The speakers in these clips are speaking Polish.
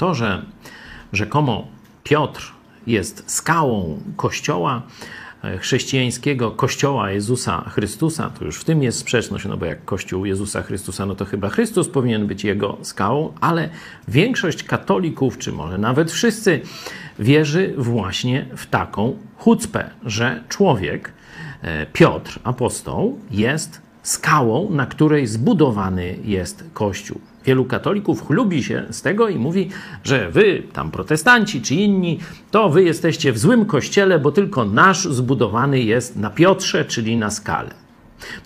To, że rzekomo Piotr jest skałą kościoła e, chrześcijańskiego, kościoła Jezusa Chrystusa, to już w tym jest sprzeczność, no bo jak kościół Jezusa Chrystusa, no to chyba Chrystus powinien być jego skałą, ale większość katolików, czy może nawet wszyscy, wierzy właśnie w taką chucpę, że człowiek, e, Piotr, apostoł, jest skałą, na której zbudowany jest Kościół. Wielu katolików chlubi się z tego i mówi, że wy, tam protestanci czy inni, to wy jesteście w złym kościele, bo tylko nasz zbudowany jest na Piotrze, czyli na skale.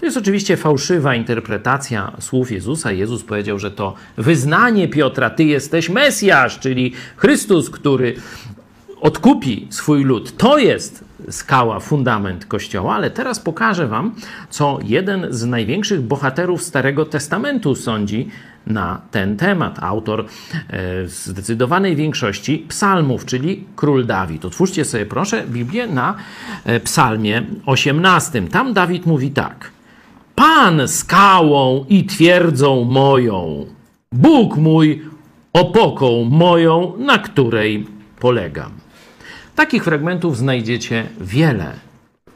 To jest oczywiście fałszywa interpretacja słów Jezusa. Jezus powiedział, że to wyznanie Piotra, ty jesteś Mesjasz, czyli Chrystus, który odkupi swój lud. To jest skała, fundament Kościoła, ale teraz pokażę Wam, co jeden z największych bohaterów Starego Testamentu sądzi na ten temat. Autor e, zdecydowanej większości psalmów, czyli król Dawid. Otwórzcie sobie proszę Biblię na e, psalmie 18. Tam Dawid mówi tak. Pan skałą i twierdzą moją, Bóg mój opoką moją, na której polegam. Takich fragmentów znajdziecie wiele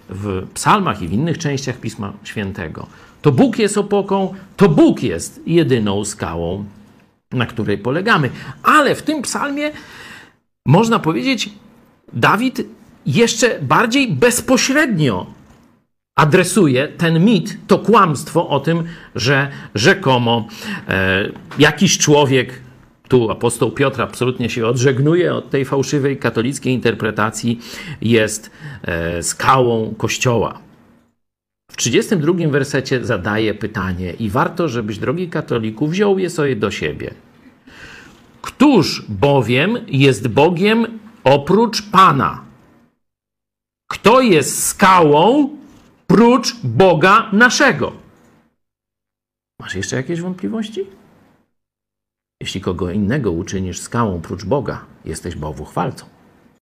w psalmach i w innych częściach Pisma Świętego. To Bóg jest opoką, to Bóg jest jedyną skałą, na której polegamy. Ale w tym psalmie można powiedzieć, Dawid jeszcze bardziej bezpośrednio adresuje ten mit, to kłamstwo o tym, że rzekomo e, jakiś człowiek tu apostoł Piotr absolutnie się odżegnuje od tej fałszywej katolickiej interpretacji, jest e, skałą Kościoła. W 32 wersecie zadaje pytanie i warto, żebyś, drogi katoliku, wziął je sobie do siebie. Któż bowiem jest Bogiem oprócz Pana? Kto jest skałą prócz Boga naszego? Masz jeszcze jakieś wątpliwości? Jeśli kogo innego uczynisz skałą prócz Boga, jesteś bałwuchwalcą.